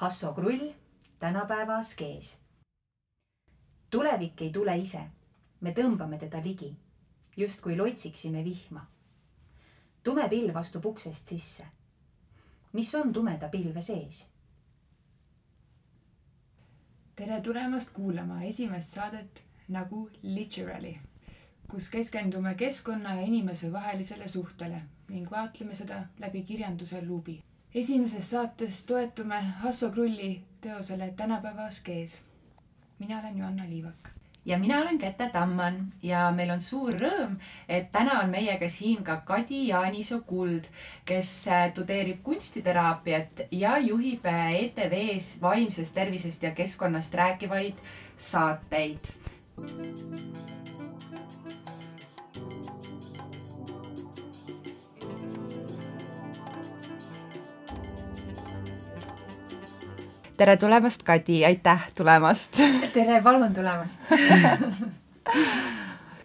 Hasso Krull, tänapäeva askees. tulevik ei tule ise, me tõmbame teda ligi, justkui lotsiksime vihma. tume pilv astub uksest sisse. mis on tumeda pilve sees? tere tulemast kuulama esimest saadet nagu Literally, kus keskendume keskkonna ja inimese vahelisele suhtele ning vaatleme seda läbi kirjanduse luubi esimeses saates toetume Hasso Krulli teosele Tänapäeva askees. mina olen Joanna Liivak. ja mina olen Käte Tamman ja meil on suur rõõm, et täna on meiega siin ka Kadi Jaanisoo Kuld, kes äh, tudeerib kunstiteraapiat ja juhib äh, ETV-s vaimsest tervisest ja keskkonnast rääkivaid saateid tere tulemast, Kadi, aitäh tulemast. tere, palun tulemast.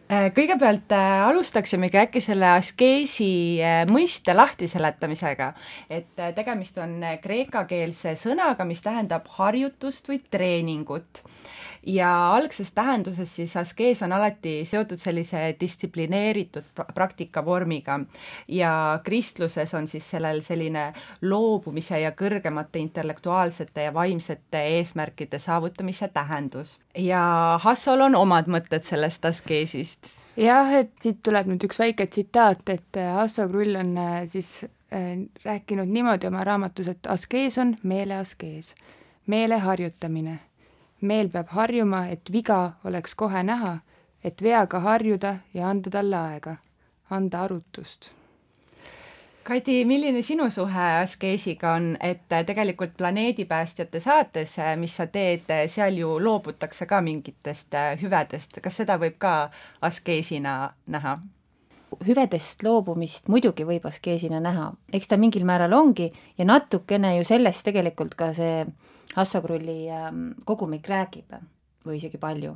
Kõigepealt äh, alustaksimegi äkki selle askeesi äh, mõiste lahtiseletamisega, et äh, tegemist on kreekakeelse sõnaga, mis tähendab harjutust või treeningut ja algses tähenduses siis askees on alati seotud sellise distsiplineeritud praktika vormiga ja kristluses on siis sellel selline loobumise ja kõrgemate intellektuaalsete ja vaimsete eesmärkide saavutamise tähendus. ja Hassol on omad mõtted sellest askeesist. jah, et siit tuleb nüüd üks väike tsitaat, et Hasso Krull on äh, siis äh, rääkinud niimoodi oma raamatus, et askees on meeleaskees, meele harjutamine meel peab harjuma, et viga oleks kohe näha, et veaga harjuda ja anda talle aega, anda arutust. Kadi, milline sinu suhe askeesiga on, et tegelikult planeedipäästjate saates, mis sa teed, seal ju loobutakse ka mingitest hüvedest, kas seda võib ka askeesina näha? hüvedest loobumist muidugi võib askeesina näha, eks ta mingil määral ongi ja natukene ju sellest tegelikult ka see Hassakrulli ähm, kogumik räägib või isegi palju.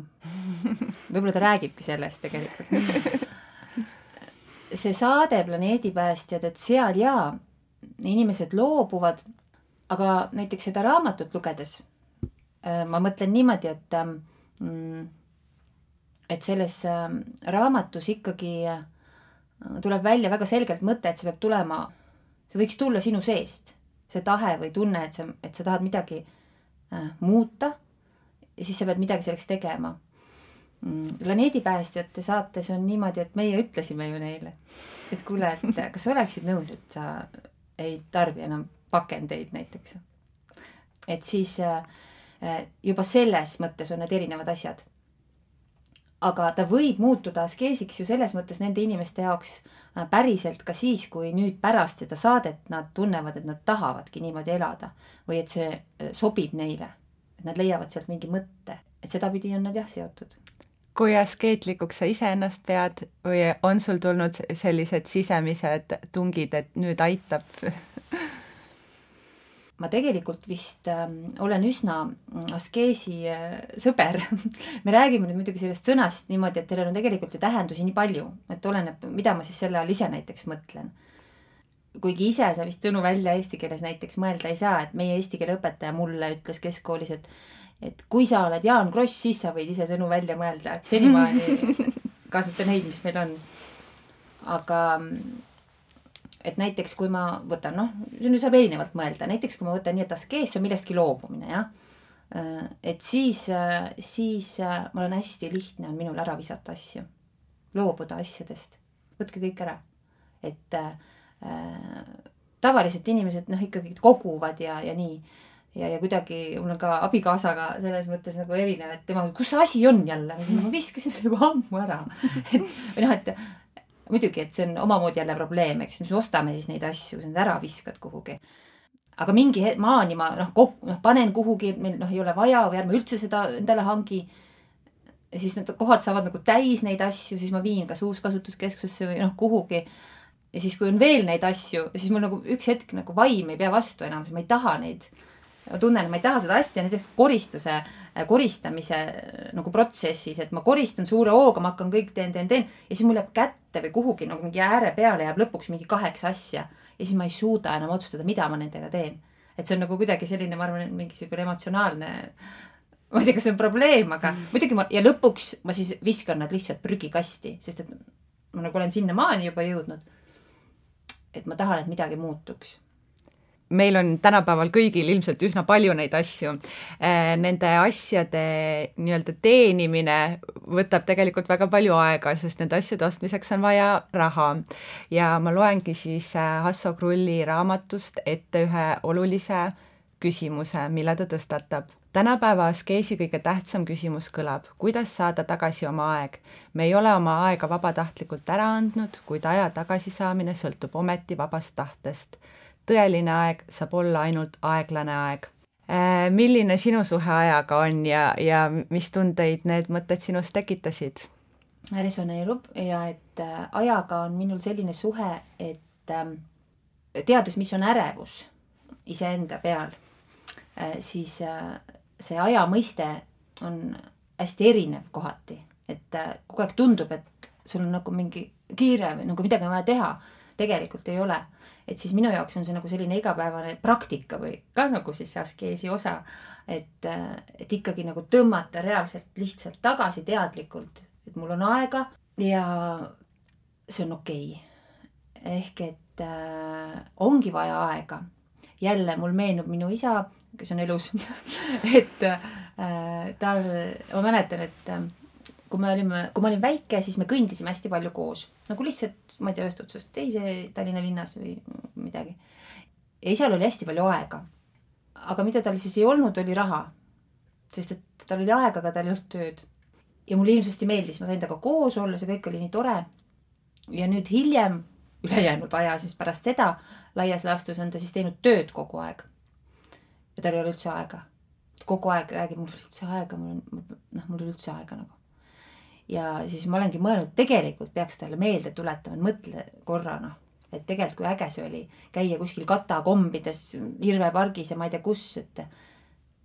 võib-olla ta räägibki sellest tegelikult. see saade Planeedipäästjad, et seal jaa, inimesed loobuvad, aga näiteks seda raamatut lugedes äh, ma mõtlen niimoodi, et ähm, et selles ähm, raamatus ikkagi äh, tuleb välja väga selgelt mõte, et see peab tulema, see võiks tulla sinu seest, see tahe või tunne, et sa, et sa tahad midagi muuta ja siis sa pead midagi selleks tegema mm,. planeedipäästjate saates on niimoodi, et meie ütlesime ju neile, et kuule, et kas sa oleksid nõus, et sa ei tarbi enam pakendeid näiteks. et siis äh, juba selles mõttes on need erinevad asjad aga ta võib muutuda askeesiks ju selles mõttes nende inimeste jaoks äh, päriselt ka siis, kui nüüd pärast seda saadet nad tunnevad, et nad tahavadki niimoodi elada või et see äh, sobib neile. et nad leiavad sealt mingi mõtte, et sedapidi on nad jah seotud. kui askeetlikuks sa iseennast pead või on sul tulnud sellised sisemised tungid, et nüüd aitab ma tegelikult vist äh, olen üsna mm, askeesi äh, sõber me räägime nüüd muidugi sellest sõnast niimoodi, et sellel on tegelikult ju tähendusi nii palju, et oleneb, mida ma siis selle all ise näiteks mõtlen. kuigi ise sa vist sõnu välja eesti keeles näiteks mõelda ei saa, et meie eesti keele õpetaja mulle ütles keskkoolis, et et kui sa oled Jaan Kross, siis sa võid ise sõnu välja mõelda, et senimaani kasuta neid, mis meil on. aga mm, et näiteks kui ma võtan, noh, nüüd saab erinevalt mõelda, näiteks kui ma võtan nii, et askees on millestki loobumine, jah. et siis, siis mul on hästi lihtne on minul ära visata asju, loobuda asjadest, võtke kõik ära. et äh, tavaliselt inimesed noh, ikkagi koguvad ja, ja nii ja, ja kuidagi mul on ka abikaasaga selles mõttes nagu erinev, et tema, kus see asi on jälle, ma viskasin selle juba ammu ära. et või noh, et muidugi, et see on omamoodi jälle probleem, eks, mis me ostame siis neid asju, sa need ära viskad kuhugi. aga mingi maani ma noh, noh panen kuhugi, et meil noh, ei ole vaja või ärme üldse seda endale hangi. siis need kohad saavad nagu täis neid asju, siis ma viin kas uuskasutuskeskusesse või noh, kuhugi. ja siis, kui on veel neid asju, siis mul nagu üks hetk nagu vaim ei pea vastu enam, ma ei taha neid ma tunnen, et ma ei taha seda asja, näiteks koristuse, äh, koristamise äh, nagu protsessis, et ma koristan suure hooga, ma hakkan kõik teen, teen, teen ja siis mul jääb kätte või kuhugi nagu mingi ääre peale jääb lõpuks mingi kaheksa asja ja siis ma ei suuda enam otsustada, mida ma nendega teen. et see on nagu kuidagi selline, ma arvan, mingisugune emotsionaalne ma ei tea, kas see on probleem, aga mm. muidugi ma ja lõpuks ma siis viskan nad lihtsalt prügikasti, sest et ma nagu olen sinnamaani juba jõudnud. et ma tahan, et midagi muutuks meil on tänapäeval kõigil ilmselt üsna palju neid asju. Äh, nende asjade nii-öelda teenimine võtab tegelikult väga palju aega, sest nende asjade ostmiseks on vaja raha. ja ma loengi siis äh, Hasso Krulli raamatust ette ühe olulise küsimuse, mille ta tõstatab. tänapäeva askeesi kõige tähtsam küsimus kõlab, kuidas saada tagasi oma aeg. me ei ole oma aega vabatahtlikult ära andnud, kuid aja tagasisaamine sõltub ometi vabast tahtest tõeline aeg saab olla ainult aeglane aeg. Äh, milline sinu suhe ajaga on ja, ja mis tundeid need mõtted sinus tekitasid? resoneerub ja et äh, ajaga on minul selline suhe, et ähm, teades, mis on ärevus iseenda peal, äh, siis see aja mõiste on hästi erinev kohati, et kogu aeg tundub, et sul on nagu mingi kiire või nagu midagi on vaja teha. Tegelikult ei ole et siis minu jaoks on see nagu selline igapäevane praktika või ka nagu siis see askeesi osa. et, et ikkagi nagu tõmmata reaalselt lihtsalt tagasi teadlikult, et mul on aega ja see on okei okay.. ehk et äh, ongi vaja aega. jälle mul meenub minu isa, kes on elus et äh, tal, ma mäletan, et äh, kui me olime, kui ma olin väike, siis me kõndisime hästi palju koos, nagu lihtsalt, ma ei tea, ühest otsast teise Tallinna linnas või midagi. ja isal oli hästi palju aega. aga mida tal siis ei olnud, oli raha. sest et tal oli aega, aga tal ei olnud tööd. ja mulle hirmsasti meeldis, ma sain temaga koos olla, see kõik oli nii tore. ja nüüd hiljem, ülejäänud aja siis pärast seda laias laastus on ta siis teinud tööd kogu aeg. ja tal ei ole üldse aega. kogu aeg räägib, mul ei ole üldse aega, mul on, noh, mul ei ole üldse aega nagu ja siis ma olengi mõelnud, tegelikult peaks talle meelde tuletama, et mõtle korra noh, et tegelikult kui äge see oli käia kuskil katakombides Irve pargis ja ma ei tea kus, et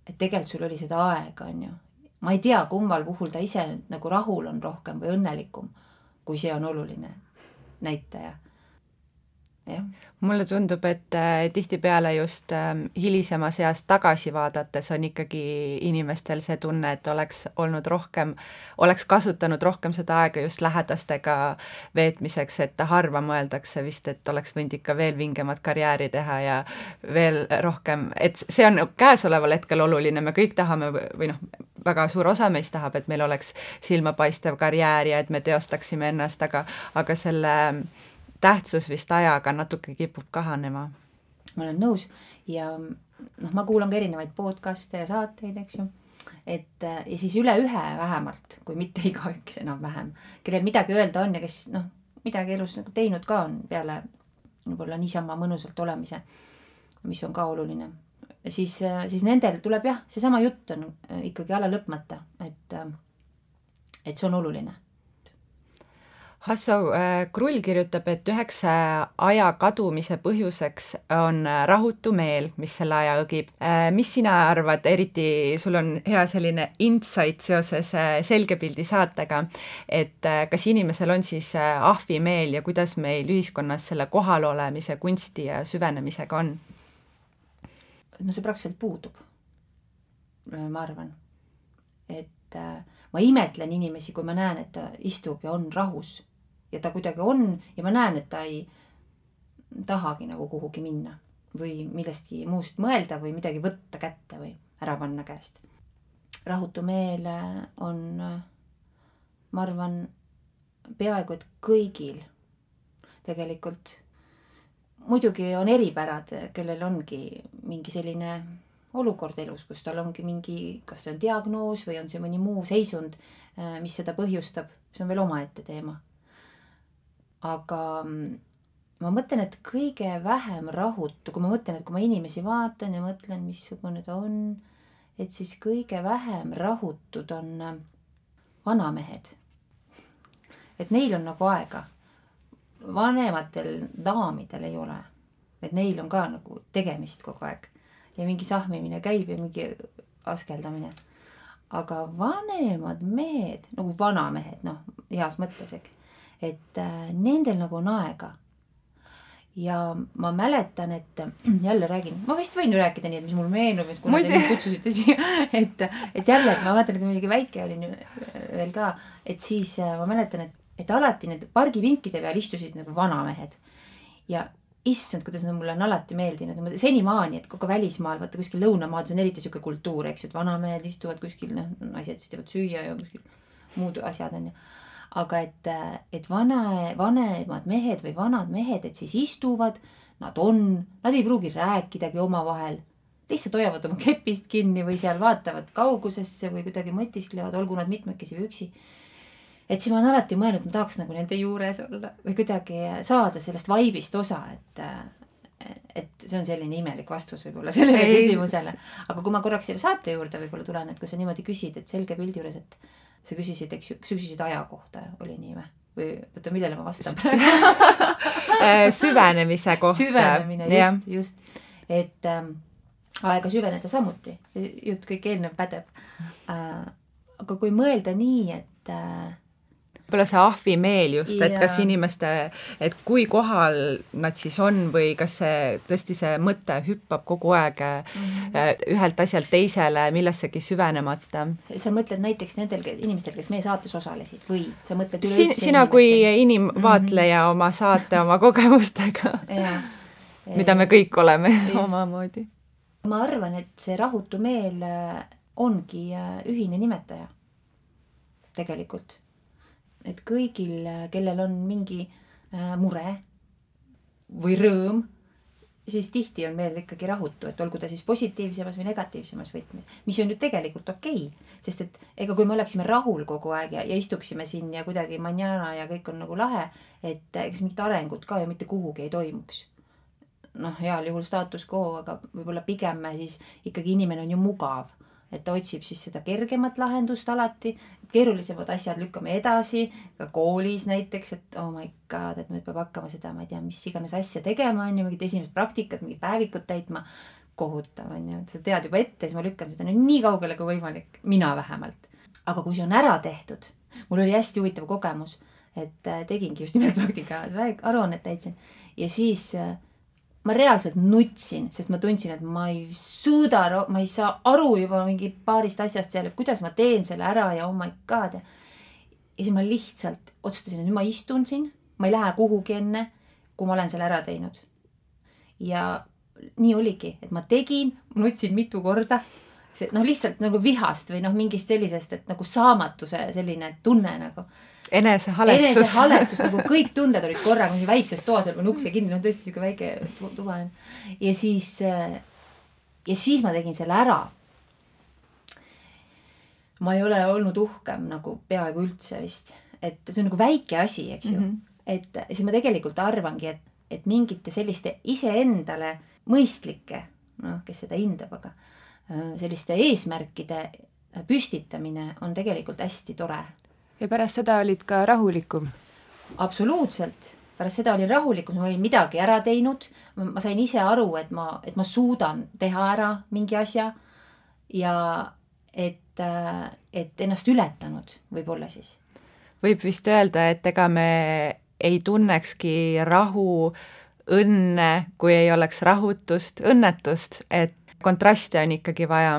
et tegelikult sul oli seda aega, on ju. ma ei tea, kummal puhul ta ise nagu rahul on rohkem või õnnelikum, kui see on oluline näitaja mulle tundub, et äh, tihtipeale just äh, hilisemas eas tagasi vaadates on ikkagi inimestel see tunne, et oleks olnud rohkem, oleks kasutanud rohkem seda aega just lähedastega veetmiseks, et harva mõeldakse vist, et oleks võinud ikka veel vingemat karjääri teha ja veel rohkem, et see on käesoleval hetkel oluline, me kõik tahame või noh, väga suur osa meist tahab, et meil oleks silmapaistev karjäär ja et me teostaksime ennast, aga, aga selle tähtsus vist ajaga natuke kipub kahanema. ma olen nõus ja noh, ma kuulan ka erinevaid podcast'e ja saateid, eks ju. et ja siis üle ühe vähemalt, kui mitte igaüks enam-vähem, kellel midagi öelda on ja kes noh, midagi elus nagu teinud ka on peale võib-olla niisama mõnusalt olemise, mis on ka oluline. siis, siis nendel tuleb jah, seesama jutt on ikkagi ala lõpmata, et, et see on oluline Hasso äh, Krull kirjutab, et üheks aja kadumise põhjuseks on äh, rahutu meel, mis selle aja õgib. Äh, mis sina arvad, eriti sul on hea selline insight seoses selgepildi saatega, et kas inimesel on siis ahvimeel ja kuidas meil ühiskonnas selle kohalolemise kunsti ja süvenemisega on? no see praktiliselt puudub, ma arvan. et ma imetlen inimesi, kui ma näen, et ta istub ja on rahus ja ta kuidagi on ja ma näen, et ta ei tahagi nagu kuhugi minna või millestki muust mõelda või midagi võtta kätte või ära panna käest. rahutu meel on, ma arvan, peaaegu et kõigil tegelikult. muidugi on eripärad, kellel ongi mingi selline olukord elus, kus tal ongi mingi, kas see on diagnoos või on see mõni muu seisund, mis seda põhjustab, see on veel omaette teema aga mm, ma mõtlen, et kõige vähem rahutu, kui ma mõtlen, et kui ma inimesi vaatan ja mõtlen, missugune ta on, et siis kõige vähem rahutud on äh, vanamehed. et neil on nagu aega. vanematel daamidel ei ole. et neil on ka nagu tegemist kogu aeg ja mingi sahmimine käib ja mingi askeldamine. aga vanemad mehed, nagu vanamehed, noh, heas mõttes, eks et äh, nendel nagu on aega. ja ma mäletan, et jälle räägin, ma vist võin ju rääkida nii, et mis mul meenub, et kuna te mind kutsusite siia, et, et jälle, et ma vaatan, kui mingi väike olin veel ka, et siis äh, ma mäletan, et, et alati need pargivinkide peal istusid nagu vanamehed. ja issand, kuidas nad mulle on alati meeldinud, senimaani, et kogu välismaal, vaata kuskil lõunamaades on eriti sihuke kultuur, eks ju, et vanamehed istuvad kuskil, noh, naised siis teevad süüa ja kuskil muud asjad on ju aga et, et vana, vanemad mehed või vanad mehed, et siis istuvad, nad on, nad ei pruugi rääkidagi omavahel, lihtsalt hoiavad oma kepist kinni või seal vaatavad kaugusesse või kuidagi mõtisklevad, olgu nad mitmekesi või üksi. et siis ma olen alati mõelnud, ma tahaks nagu nende juures olla või kuidagi saada sellest vaibist osa, et et see on selline imelik vastus võib-olla sellele küsimusele. aga kui ma korraks selle saate juurde võib-olla tulen, et kui sa niimoodi küsid, et selge pildi juures, et sa küsisid, eks ju, sa küsisid aja kohta, oli nii või? või oota, millele ma vastan praegu äh, süvenemise kohta. süvenemine, just, just. et ähm, aega süveneda samuti, jutt kõik eelnev pädeb äh,. aga kui mõelda nii, et äh, võib-olla see ahvimeel just, et kas inimeste, et kui kohal nad siis on või kas see tõesti see mõte hüppab kogu aeg mm -hmm. ühelt asjalt teisele, millessegi süvenemata. sa mõtled näiteks nendel inimestel, kes meie saates osalesid või sa mõtled üleüldse Sin, sina kui inimvaatleja mm -hmm. oma saate, oma kogemustega mida me kõik oleme just. omamoodi. ma arvan, et see rahutu meel äh, ongi äh, ühine nimetaja tegelikult et kõigil, kellel on mingi äh, mure või rõõm, siis tihti on meel ikkagi rahutu, et olgu ta siis positiivsemas või negatiivsemas võtmes, mis on ju tegelikult okei okay,, sest et ega kui me oleksime rahul kogu aeg ja, ja istuksime siin ja kuidagi manjana ja kõik on nagu lahe, et eks mingit arengut ka ju mitte kuhugi ei toimuks. noh, heal juhul staatus quo, aga võib-olla pigem siis ikkagi inimene on ju mugav et ta otsib siis seda kergemat lahendust alati, keerulisemad asjad lükkame edasi, ka koolis näiteks, et oh my god, et nüüd peab hakkama seda, ma ei tea, mis iganes asja tegema, on ju, mingit esimest praktikat, mingit päevikut täitma. kohutav on ju, et sa tead juba ette, siis ma lükkan seda nüüd nii kaugele kui võimalik, mina vähemalt. aga kui see on ära tehtud, mul oli hästi huvitav kogemus, et äh, tegingi just nimelt praktika, aruannet täitsin ja siis äh, ma reaalselt nutsin, sest ma tundsin, et ma ei suuda, ma ei saa aru juba mingi paarist asjast seal, et kuidas ma teen selle ära ja oh my god. ja siis ma lihtsalt otsustasin, et nüüd ma istun siin, ma ei lähe kuhugi enne, kui ma olen selle ära teinud. ja nii oligi, et ma tegin, nutsin mitu korda. see noh, lihtsalt nagu vihast või noh, mingist sellisest, et nagu saamatuse selline tunne nagu enesehaletsus. enesehaletsus nagu kõik tunded olid korraga mingi väikses toas, on ukse kinni, no tõesti siuke väike tuba on. ja siis, äh, ja siis ma tegin selle ära. ma ei ole olnud uhkem nagu peaaegu üldse vist, et see on nagu väike asi, eks ju mm. -hmm. et siis ma tegelikult arvangi, et, et mingite selliste iseendale mõistlike, noh, kes seda hindab, aga äh, selliste eesmärkide püstitamine on tegelikult hästi tore ja pärast seda olid ka rahulikum? absoluutselt, pärast seda olin rahulikum, ma olin midagi ära teinud, ma sain ise aru, et ma, et ma suudan teha ära mingi asja ja et, et ennast ületanud võib-olla siis. võib vist öelda, et ega me ei tunnekski rahu, õnne, kui ei oleks rahutust, õnnetust, et kontraste on ikkagi vaja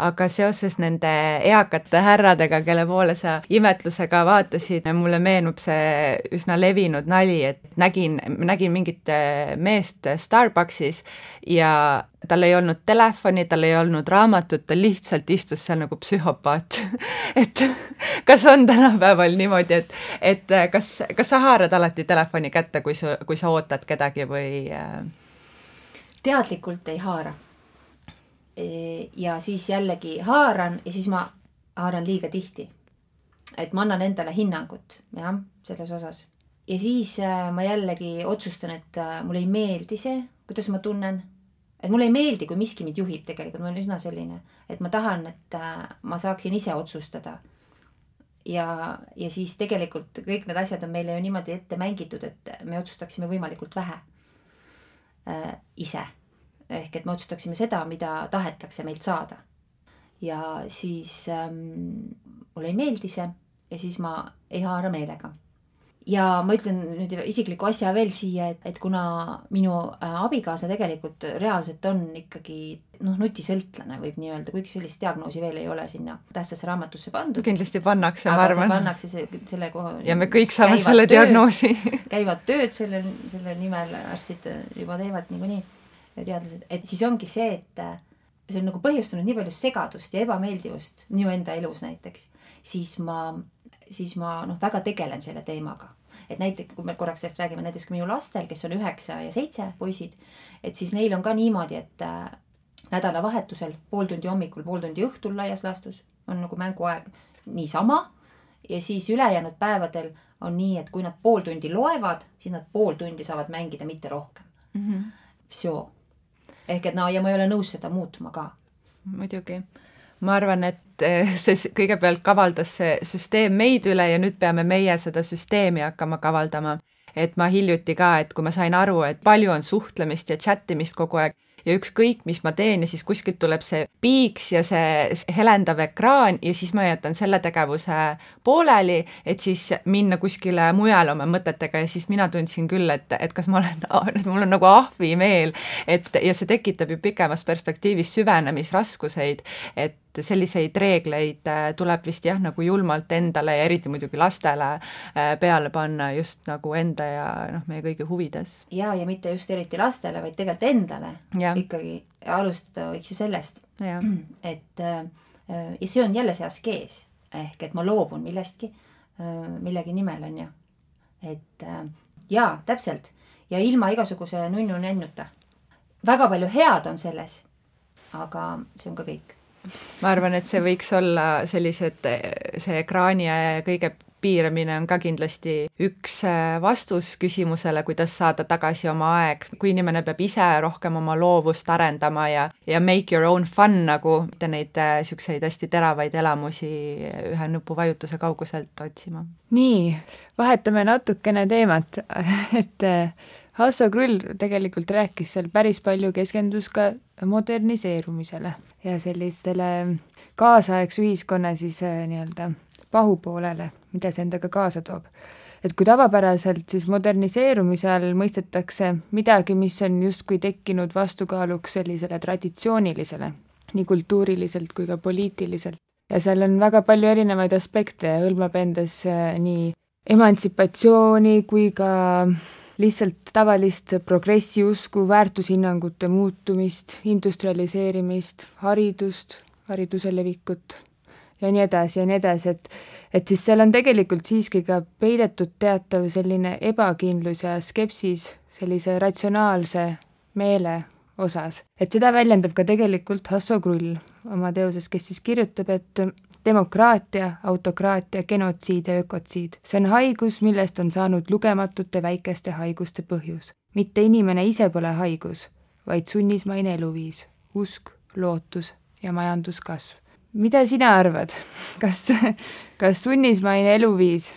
aga seoses nende eakate härradega, kelle poole sa imetlusega vaatasid, mulle meenub see üsna levinud nali, et nägin, nägin mingit meest Starbucksis ja tal ei olnud telefoni, tal ei olnud raamatut, ta lihtsalt istus seal nagu psühhopaat et kas on tänapäeval niimoodi, et, et kas, kas sa haarad alati telefoni kätte, kui sa, kui sa ootad kedagi või? Äh? teadlikult ei haara ja siis jällegi haaran ja siis ma haaran liiga tihti. et ma annan endale hinnangut, jah, selles osas. ja siis äh, ma jällegi otsustan, et äh, mulle ei meeldi see, kuidas ma tunnen. et mulle ei meeldi, kui miski mind juhib tegelikult, ma olen üsna selline, et ma tahan, et äh, ma saaksin ise otsustada. ja, ja siis tegelikult kõik need asjad on meile ju niimoodi ette mängitud, et me otsustaksime võimalikult vähe äh, ise ehk et me otsustaksime seda, mida tahetakse meilt saada. ja siis ähm, mulle ei meeldi see ja siis ma ei haara meelega. ja ma ütlen nüüd isikliku asja veel siia, et, et kuna minu äh, abikaasa tegelikult reaalselt on ikkagi noh, nutisõltlane võib nii öelda, kuigi sellist diagnoosi veel ei ole sinna tähtsasse raamatusse pandud. kindlasti pannakse, ma arvan. pannakse see, selle koha. ja me kõik saame selle tööd, diagnoosi käivad tööd selle, selle nimel, arstid juba teevad niikuinii, teadlased, et siis ongi see, et see on nagu põhjustanud nii palju segadust ja ebameeldivust minu enda elus näiteks, siis ma siis ma noh, väga tegelen selle teemaga. et näiteks, kui me korraks sellest räägime, näiteks minu lastel, kes on üheksa ja seitse poisid, et siis neil on ka niimoodi, et äh, nädalavahetusel pool tundi hommikul, pool tundi õhtul laias laastus on nagu mänguaeg niisama ja siis ülejäänud päevadel on nii, et kui nad pool tundi loevad, siis nad pool tundi saavad mängida, mitte rohkem mm. -hmm. Vsjo. Ehk et no ja ma ei ole nõus seda muutma ka. muidugi ma arvan, et eh, see kõigepealt kavaldas see süsteem meid üle ja nüüd peame meie seda süsteemi hakkama kavaldama. et ma hiljuti ka, et kui ma sain aru, et palju on suhtlemist ja chat imist kogu aeg ja ükskõik, mis ma teen ja siis kuskilt tuleb see piiks ja see helendav ekraan ja siis ma jätan selle tegevuse pooleli, et siis minna kuskile mujale oma mõtetega ja siis mina tundsin küll, et, et kas ma olen, et mul on nagu ahvimeel, et ja see tekitab ju pikemas perspektiivis süvenemisraskuseid, et selliseid reegleid äh, tuleb vist jah, nagu julmalt endale ja eriti muidugi lastele äh, peale panna just nagu enda ja noh, meie kõigi huvides. ja, ja mitte just eriti lastele, vaid tegelikult endale ja. ikkagi alustada võiks ju sellest, et äh, ja see on jälle see askees ehk et ma loobun millestki, millegi nimel on ju. et jaa, täpselt ja ilma igasuguse nunnu-nennuta. väga palju head on selles, aga see on ka kõik ma arvan, et see võiks olla sellised, see ekraani kõige piiramine on ka kindlasti üks äh, vastus küsimusele, kuidas saada tagasi oma aeg, kui inimene peab ise rohkem oma loovust arendama ja, ja make your own fun nagu, mitte neid niisuguseid äh, hästi teravaid elamusi ühe nupuvajutuse kauguselt otsima. nii, vahetame natukene teemat, et Hasso Krull tegelikult rääkis seal päris palju, keskendus ka moderniseerumisele ja sellistele kaasaegse ühiskonna siis nii-öelda pahupoolele, mida see endaga kaasa toob. et kui tavapäraselt siis moderniseerumise all mõistetakse midagi, mis on justkui tekkinud vastukaaluks sellisele traditsioonilisele, nii kultuuriliselt kui ka poliitiliselt, ja seal on väga palju erinevaid aspekte ja hõlmab endas äh, nii emantsipatsiooni kui ka lihtsalt tavalist progressiusku, väärtushinnangute muutumist, industrialiseerimist, haridust, hariduse levikut ja nii edasi ja nii edasi, et et siis seal on tegelikult siiski ka peidetud teatav selline ebakindlus ja skepsis sellise ratsionaalse meele osas. et seda väljendab ka tegelikult Hasso Krull oma teoses, kes siis kirjutab, et demokraatia, autokraatia, genotsiid ja ökotsiid. see on haigus, millest on saanud lugematute väikeste haiguste põhjus. mitte inimene ise pole haigus, vaid sunnismaine eluviis, usk, lootus ja majanduskasv mida sina arvad, kas, kas sunnismaine eluviis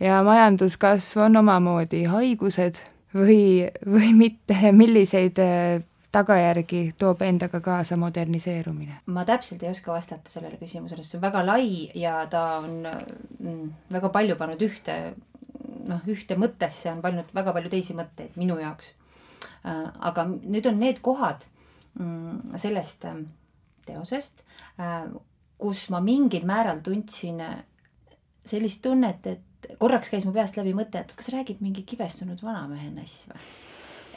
ja majanduskasv on omamoodi haigused või, või mitte milliseid tagajärgi toob endaga kaasa moderniseerumine? ma täpselt ei oska vastata sellele küsimusele, sest see on väga lai ja ta on mm, väga palju pannud ühte, noh, ühte mõttesse on pannud väga palju teisi mõtteid minu jaoks. Äh, aga nüüd on need kohad mm, sellest äh, teosest, äh, kus ma mingil määral tundsin äh, sellist tunnet, et korraks käis mu peast läbi mõte, et kas räägib mingi kibestunud vanamehe nass või?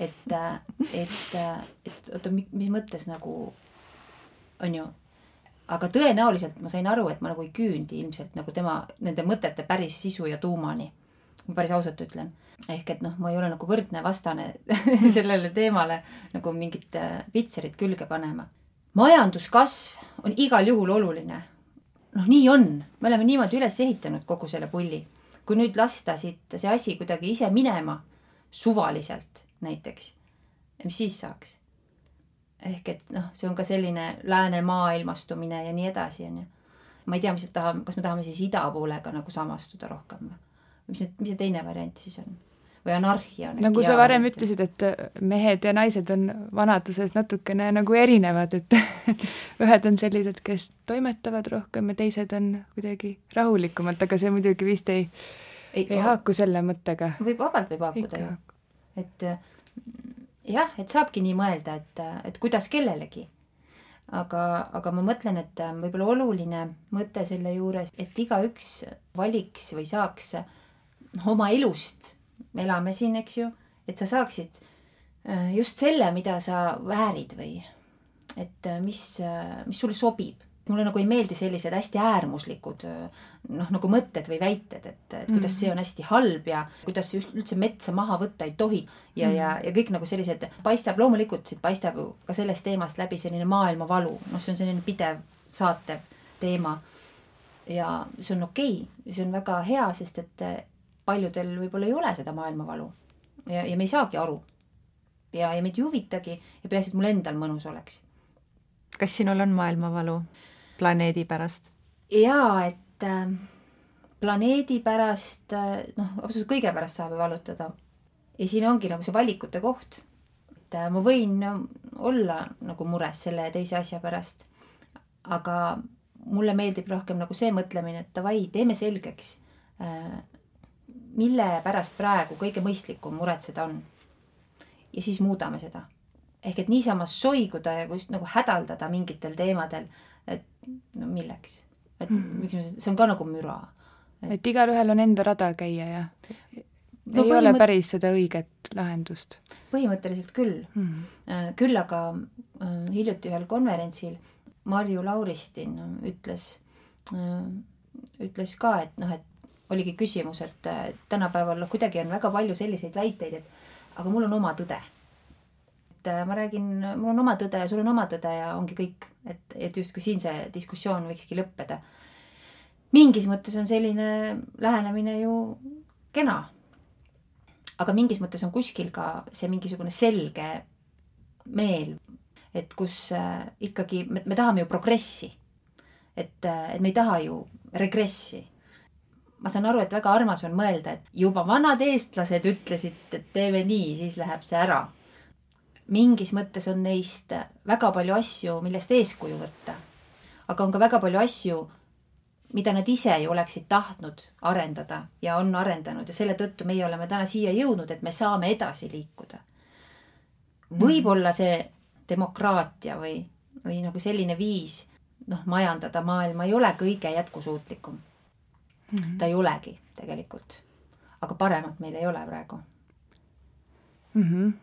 Et, äh, et, et oota, mis mõttes nagu on ju, aga tõenäoliselt ma sain aru, et ma nagu ei küündi ilmselt nagu tema nende mõtete päris sisu ja tuumani. ma päris ausalt ütlen. ehk et noh, ma ei ole nagu võrdne vastane sellele teemale nagu mingit pitserit külge panema majanduskasv on igal juhul oluline. noh, nii on, me oleme niimoodi üles ehitanud kogu selle pulli. kui nüüd lasta siit see asi kuidagi ise minema, suvaliselt näiteks, mis siis saaks? ehk et noh, see on ka selline lääne maailmastumine ja nii edasi, onju. ma ei tea, mis tahame, kas me tahame siis ida poolega nagu samastuda rohkem või? mis see, mis see teine variant siis on? või anarhia. nagu sa varem ütlesid, et mehed ja naised on vanaduses natukene nagu erinevad, et ühed on sellised, kes toimetavad rohkem ja teised on kuidagi rahulikumalt, aga see muidugi vist ei ei, ei haaku selle mõttega? võib, vabalt võib haakuda ju. Et jah, et saabki nii mõelda, et, et kuidas kellelegi. aga, aga ma mõtlen, et võib-olla oluline mõte selle juures, et igaüks valiks või saaks oma elust, me elame siin, eks ju, et sa saaksid äh, just selle, mida sa väärid või et äh, mis, äh, mis sulle sobib mulle nagu ei meeldi sellised hästi äärmuslikud noh, nagu mõtted või väited, et, et kuidas mm -hmm. see on hästi halb ja kuidas üldse metsa maha võtta ei tohi. ja mm, -hmm. ja, ja kõik nagu sellised, paistab loomulikult siit paistab ju ka sellest teemast läbi selline maailmavalu, noh, see on selline pidev saatev teema. ja see on okei okay., see on väga hea, sest et paljudel võib-olla ei ole seda maailmavalu. ja, ja me ei saagi aru. ja, ja meid ei huvitagi ja peaasi, et mul endal mõnus oleks. kas sinul on maailmavalu? Planeedi pärast? jaa, et äh, planeedi pärast äh,, noh, absoluutselt kõige pärast saab ju valutada. ja siin ongi nagu see valikute koht. et äh, ma võin olla nagu mures selle ja teise asja pärast. aga mulle meeldib rohkem nagu see mõtlemine, et davai, teeme selgeks äh,, mille pärast praegu kõige mõistlikum muretseda on. ja siis muudame seda ehk et niisama soiguda ja just nagu hädaldada mingitel teemadel no milleks, et mm. miks me, see on ka nagu müra. et, et igalühel on enda rada käia ja no, ei ole päris seda õiget lahendust? põhimõtteliselt küll mm.. küll aga äh, hiljuti ühel konverentsil Marju Lauristin ütles, äh, ütles ka, et noh, et oligi küsimus, et tänapäeval noh, kuidagi on väga palju selliseid väiteid, et aga mul on oma tõde et ma räägin, mul on oma tõde ja sul on oma tõde ja ongi kõik, et, et justkui siin see diskussioon võikski lõppeda. mingis mõttes on selline lähenemine ju kena. aga mingis mõttes on kuskil ka see mingisugune selge meel, et kus äh, ikkagi me, me tahame ju progressi. et, äh, et me ei taha ju regressi ma saan aru, et väga armas on mõelda, et juba vanad eestlased ütlesid, et teeme nii, siis läheb see ära mingis mõttes on neist väga palju asju, millest eeskuju võtta. aga on ka väga palju asju, mida nad ise ju oleksid tahtnud arendada ja on arendanud ja selle tõttu meie oleme täna siia jõudnud, et me saame edasi liikuda. võib-olla see demokraatia või, või nagu selline viis noh, majandada maailma ei ole kõige jätkusuutlikum mm. -hmm. ta ei olegi tegelikult. aga paremat meil ei ole praegu mm. -hmm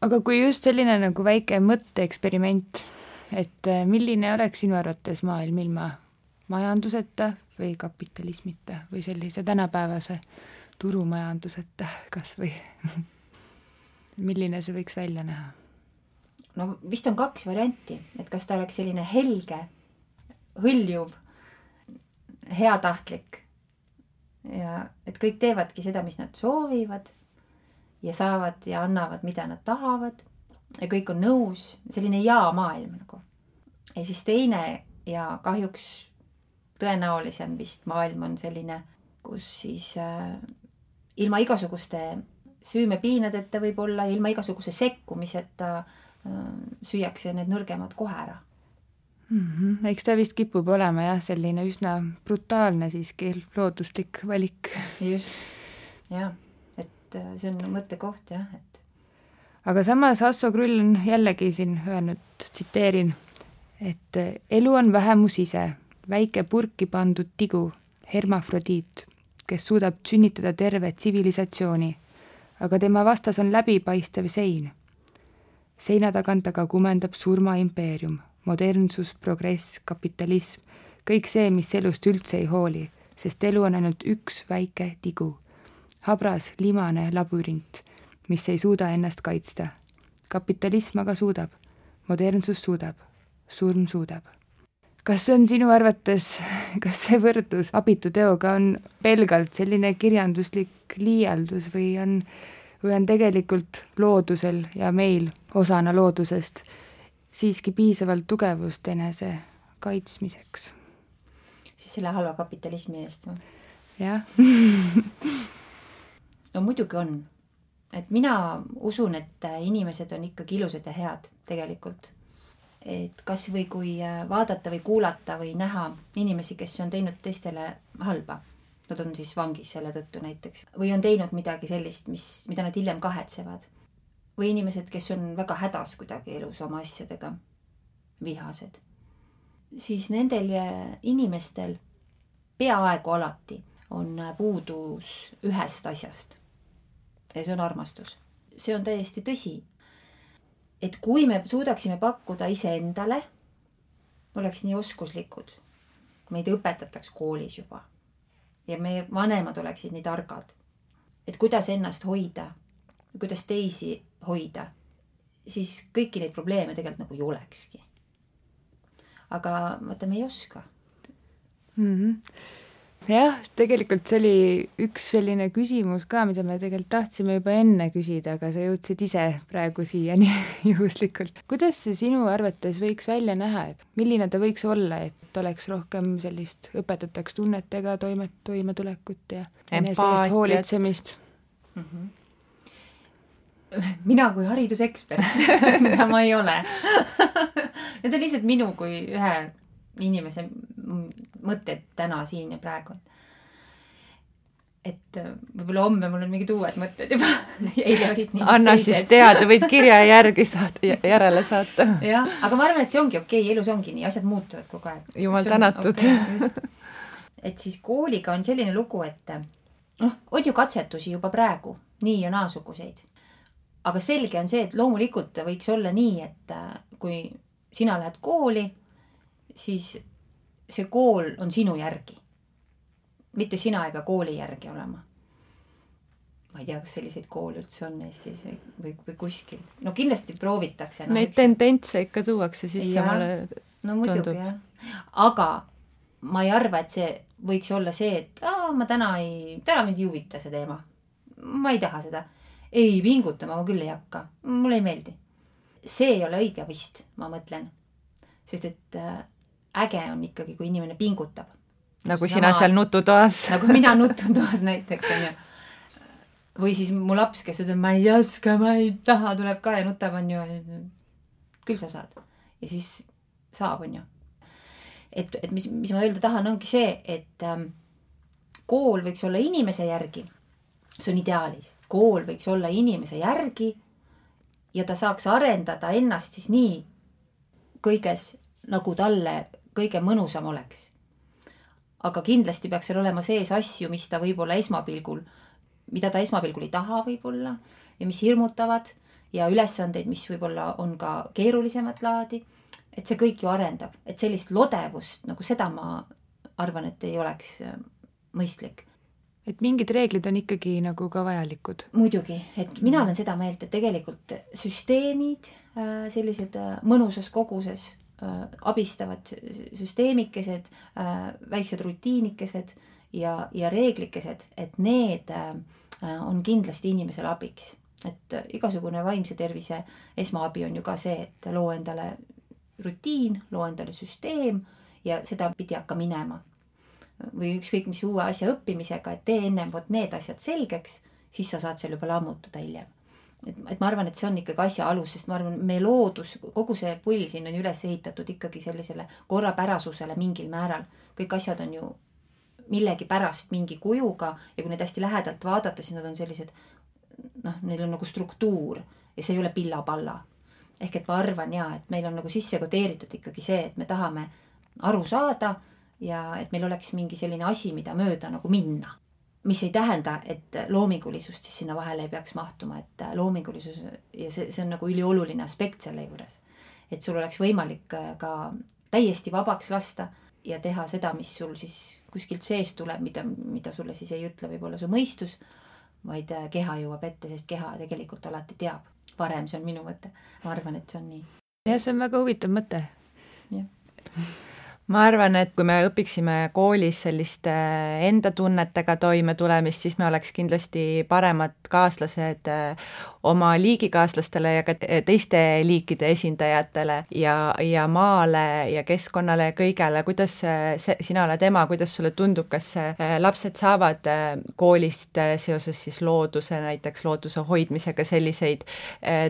aga kui just selline nagu väike mõtteeksperiment, et äh, milline oleks sinu arvates maailm ilma majanduseta või kapitalismita või sellise tänapäevase turumajanduseta kas või milline see võiks välja näha? no vist on kaks varianti, et kas ta oleks selline helge, hõljuv, heatahtlik ja et kõik teevadki seda, mis nad soovivad ja saavad ja annavad, mida nad tahavad ja kõik on nõus, selline ja-maailm nagu. ja siis teine ja kahjuks tõenäolisem vist maailm on selline, kus siis äh, ilma igasuguste süümepiinadeta võib-olla, ilma igasuguse sekkumiseta äh, süüakse need nõrgemad kohe ära mm. -hmm. eks ta vist kipub olema jah, selline üsna brutaalne siiski looduslik valik. just, jah et äh, see on mõttekoht jah, et. aga samas Asso Krull on jällegi siin öelnud, tsiteerin, et äh, elu on vähemus ise, väike purki pandud tigu, hermafrodiit, kes suudab sünnitada terve tsivilisatsiooni, aga tema vastas on läbipaistev sein. seina tagant aga kumendab surmaimpeerium, modernsus, progress, kapitalism, kõik see, mis elust üldse ei hooli, sest elu on ainult üks väike tigu habras limane labürint, mis ei suuda ennast kaitsta. kapitalism aga suudab, modernsus suudab, surm suudab. kas see on sinu arvates, kas see võrdlus abitu teoga on pelgalt selline kirjanduslik liialdus või on, või on tegelikult loodusel ja meil osana loodusest siiski piisavalt tugevust enese kaitsmiseks? siis selle halva kapitalismi eest või? jah no muidugi on. et mina usun, et inimesed on ikkagi ilusad ja head tegelikult. et kasvõi kui vaadata või kuulata või näha inimesi, kes on teinud teistele halba, nad on siis vangis selle tõttu näiteks või on teinud midagi sellist, mis, mida nad hiljem kahetsevad. või inimesed, kes on väga hädas kuidagi elus oma asjadega, vihased, siis nendel inimestel peaaegu alati on puudus ühest asjast. Ja see on armastus. see on täiesti tõsi. et kui me suudaksime pakkuda iseendale, oleks nii oskuslikud, meid õpetataks koolis juba ja meie vanemad oleksid nii targad, et kuidas ennast hoida, kuidas teisi hoida, siis kõiki neid probleeme tegelikult nagu ei olekski. aga vaata, me ei oska mm. -hmm jah, tegelikult see oli üks selline küsimus ka, mida me tegelikult tahtsime juba enne küsida, aga sa jõudsid ise praegu siiani juhuslikult. kuidas see sinu arvates võiks välja näha, et milline ta võiks olla, et oleks rohkem sellist, õpetataks tunnetega toimet, toimetulekut ja enesest hoolitsemist mm? -hmm mina kui haridusekspert mida ma ei ole Need on lihtsalt minu kui ühe inimese mõtted täna siin ja praegu. et äh, võib-olla homme mul on mingid uued mõtted juba eile olid nii anna teised. siis teada, võid kirja järgi saata, järele saata. jah, aga ma arvan, et see ongi okei okay,, elus ongi nii, asjad muutuvad kogu aeg. jumal tänatud okay,. et siis kooliga on selline lugu, et noh, on ju katsetusi juba praegu, nii ja naasuguseid. aga selge on see, et loomulikult võiks olla nii, et äh, kui sina lähed kooli, siis see kool on sinu järgi. mitte sina ei pea kooli järgi olema. ma ei tea, kas selliseid koole üldse on Eestis või, või, või kuskil. no kindlasti proovitakse no,. Neid tendentse ikka tuuakse sisse, mulle no muidugi jah. aga ma ei arva, et see võiks olla see, et aa, ma täna ei, täna mind ei huvita see teema. ma ei taha seda. ei, pingutama ma küll ei hakka, mulle ei meeldi. see ei ole õige vist, ma mõtlen. sest et äh, äge on ikkagi, kui inimene pingutab. nagu Sama, sina seal nututoas. nagu mina nututoas näiteks onju. või siis mu laps, kes ütleb, ma ei oska, ma ei taha, tuleb ka ja nutab onju. küll sa saad. ja siis saab onju. et, et mis, mis ma öelda tahan, ongi see, et ähm, kool võiks olla inimese järgi. see on ideaalis. kool võiks olla inimese järgi ja ta saaks arendada ennast siis nii kõiges, nagu talle kõige mõnusam oleks. aga kindlasti peaks seal olema sees asju, mis ta võib-olla esmapilgul, mida ta esmapilgul ei taha võib-olla ja mis hirmutavad ja ülesandeid, mis võib-olla on ka keerulisemat laadi. et see kõik ju arendab, et sellist lodevust nagu seda ma arvan, et ei oleks äh, mõistlik et mingid reeglid on ikkagi nagu ka vajalikud. muidugi, et mina olen seda meelt, et tegelikult süsteemid, äh, sellised äh, mõnusas koguses abistavad süsteemikesed, äh, väiksed rutiinikesed ja, ja reeglikesed, et need äh, on kindlasti inimesele abiks. et igasugune vaimse tervise esmaabi on ju ka see, et loo endale rutiin, loo endale süsteem ja sedapidi hakka minema. või ükskõik mis uue asja õppimisega, et tee ennem vot need asjad selgeks, siis sa saad seal juba lammutada hiljem et, et ma arvan, et see on ikkagi asja alus, sest ma arvan, meie loodus, kogu see pull siin on üles ehitatud ikkagi sellisele korrapärasusele mingil määral. kõik asjad on ju millegipärast mingi kujuga ja kui neid hästi lähedalt vaadata, siis nad on sellised noh, neil on nagu struktuur ja see ei ole pilla-palla. ehk et ma arvan ja, et meil on nagu sisse kodeeritud ikkagi see, et me tahame aru saada ja et meil oleks mingi selline asi, mida mööda nagu minna mis ei tähenda, et loomingulisust siis sinna vahele ei peaks mahtuma, et loomingulisus ja see, see on nagu ülioluline aspekt selle juures. et sul oleks võimalik äh, ka täiesti vabaks lasta ja teha seda, mis sul siis kuskilt seest tuleb, mida, mida sulle siis ei ütle võib-olla su mõistus, vaid äh, keha jõuab ette, sest keha tegelikult alati teab. varem, see on minu mõte. ma arvan, et see on nii. jah, see on väga huvitav mõte. jah ma arvan, et kui me õpiksime koolis selliste enda tunnetega toimetulemist, siis me oleks kindlasti paremad kaaslased eh, oma liigikaaslastele ja ka teiste liikide esindajatele ja, ja maale ja keskkonnale ja kõigele, kuidas see, sina oled ema, kuidas sulle tundub, kas eh, lapsed saavad eh, koolist seoses siis looduse, näiteks looduse hoidmisega selliseid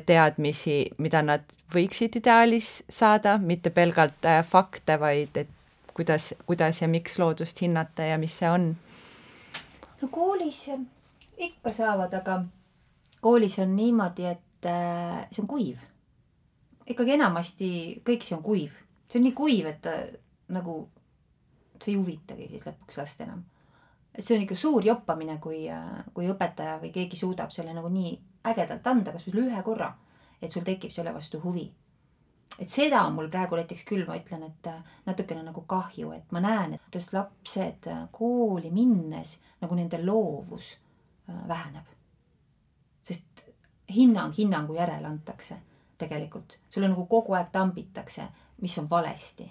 teadmisi, mida nad võiksid ideaalis saada, mitte pelgalt fakte, vaid et kuidas, kuidas ja miks loodust hinnata ja mis see on? no koolis ikka saavad, aga koolis on niimoodi, et äh, see on kuiv. ikkagi enamasti kõik see on kuiv, see on nii kuiv, et ta nagu, see ei huvitagi siis lõpuks last enam. et see on ikka suur joppamine, kui, äh, kui õpetaja või keegi suudab selle nagu nii ägedalt anda, kasvõi ühe korra, et sul tekib selle vastu huvi et seda on mul praegu näiteks küll, ma ütlen, et äh, natukene nagu kahju, et ma näen, et kuidas lapsed äh, kooli minnes nagu nende loovus äh, väheneb. sest hinnang hinnangu järele antakse tegelikult, sulle nagu kogu aeg tambitakse, mis on valesti.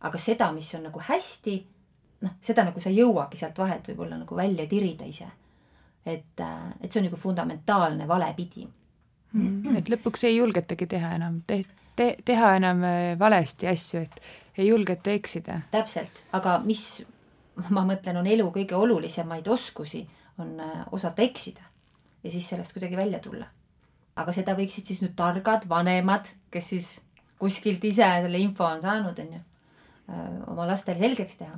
aga seda, mis on nagu hästi, noh, seda nagu sa ei jõuagi sealt vahelt võib-olla nagu välja tirida ise. et, et see on nagu fundamentaalne valepidi. Et lõpuks ei julgetagi teha enam te te teha enam äh, valesti asju, et ei julgeta eksida. täpselt, aga mis ma mõtlen, on elu kõige olulisemaid oskusi, on äh, osata eksida ja siis sellest kuidagi välja tulla. aga seda võiksid siis nüüd targad vanemad, kes siis kuskilt ise selle info on saanud, on ju, äh, oma lastele selgeks teha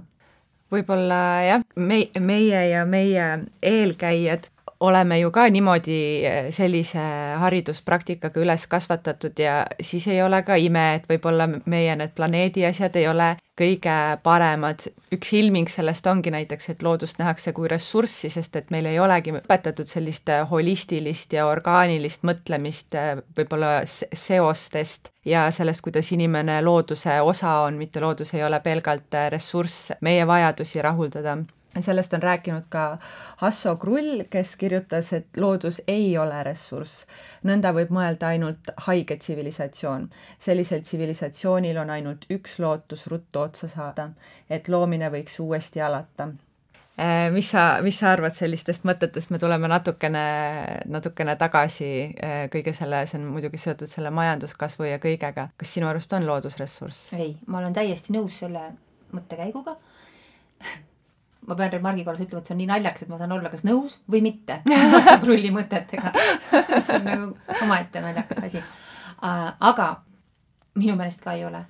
võib-olla jah, me, meie ja meie eelkäijad oleme ju ka niimoodi eh, sellise hariduspraktikaga üles kasvatatud ja siis ei ole ka ime, et võib-olla meie need planeedi asjad ei ole kõige paremad. üks ilming sellest ongi näiteks, et loodust nähakse kui ressurssi, sest et meil ei olegi õpetatud sellist eh, holistilist ja orgaanilist mõtlemist eh, võib-olla seostest ja sellest, kuidas inimene looduse osa on, mitte loodus ei ole pelgalt ressurss meie vajadusi rahuldada sellest on rääkinud ka Hasso Krull, kes kirjutas, et loodus ei ole ressurss. nõnda võib mõelda ainult haige tsivilisatsioon. sellisel tsivilisatsioonil on ainult üks lootus ruttu otsa saada, et loomine võiks uuesti alata äh, mis sa, mis sa arvad sellistest mõtetest, me tuleme natukene, natukene tagasi äh, kõige selle, see on muidugi seotud selle majanduskasvu ja kõigega. kas sinu arust on loodus ressurss? ei, ma olen täiesti nõus selle mõttekäiguga ma pean remargi korras ütlema, et see on nii naljakas, et ma saan olla kas nõus või mitte krulli mõtetega see on nagu omaette naljakas asi. aga minu meelest ka ei ole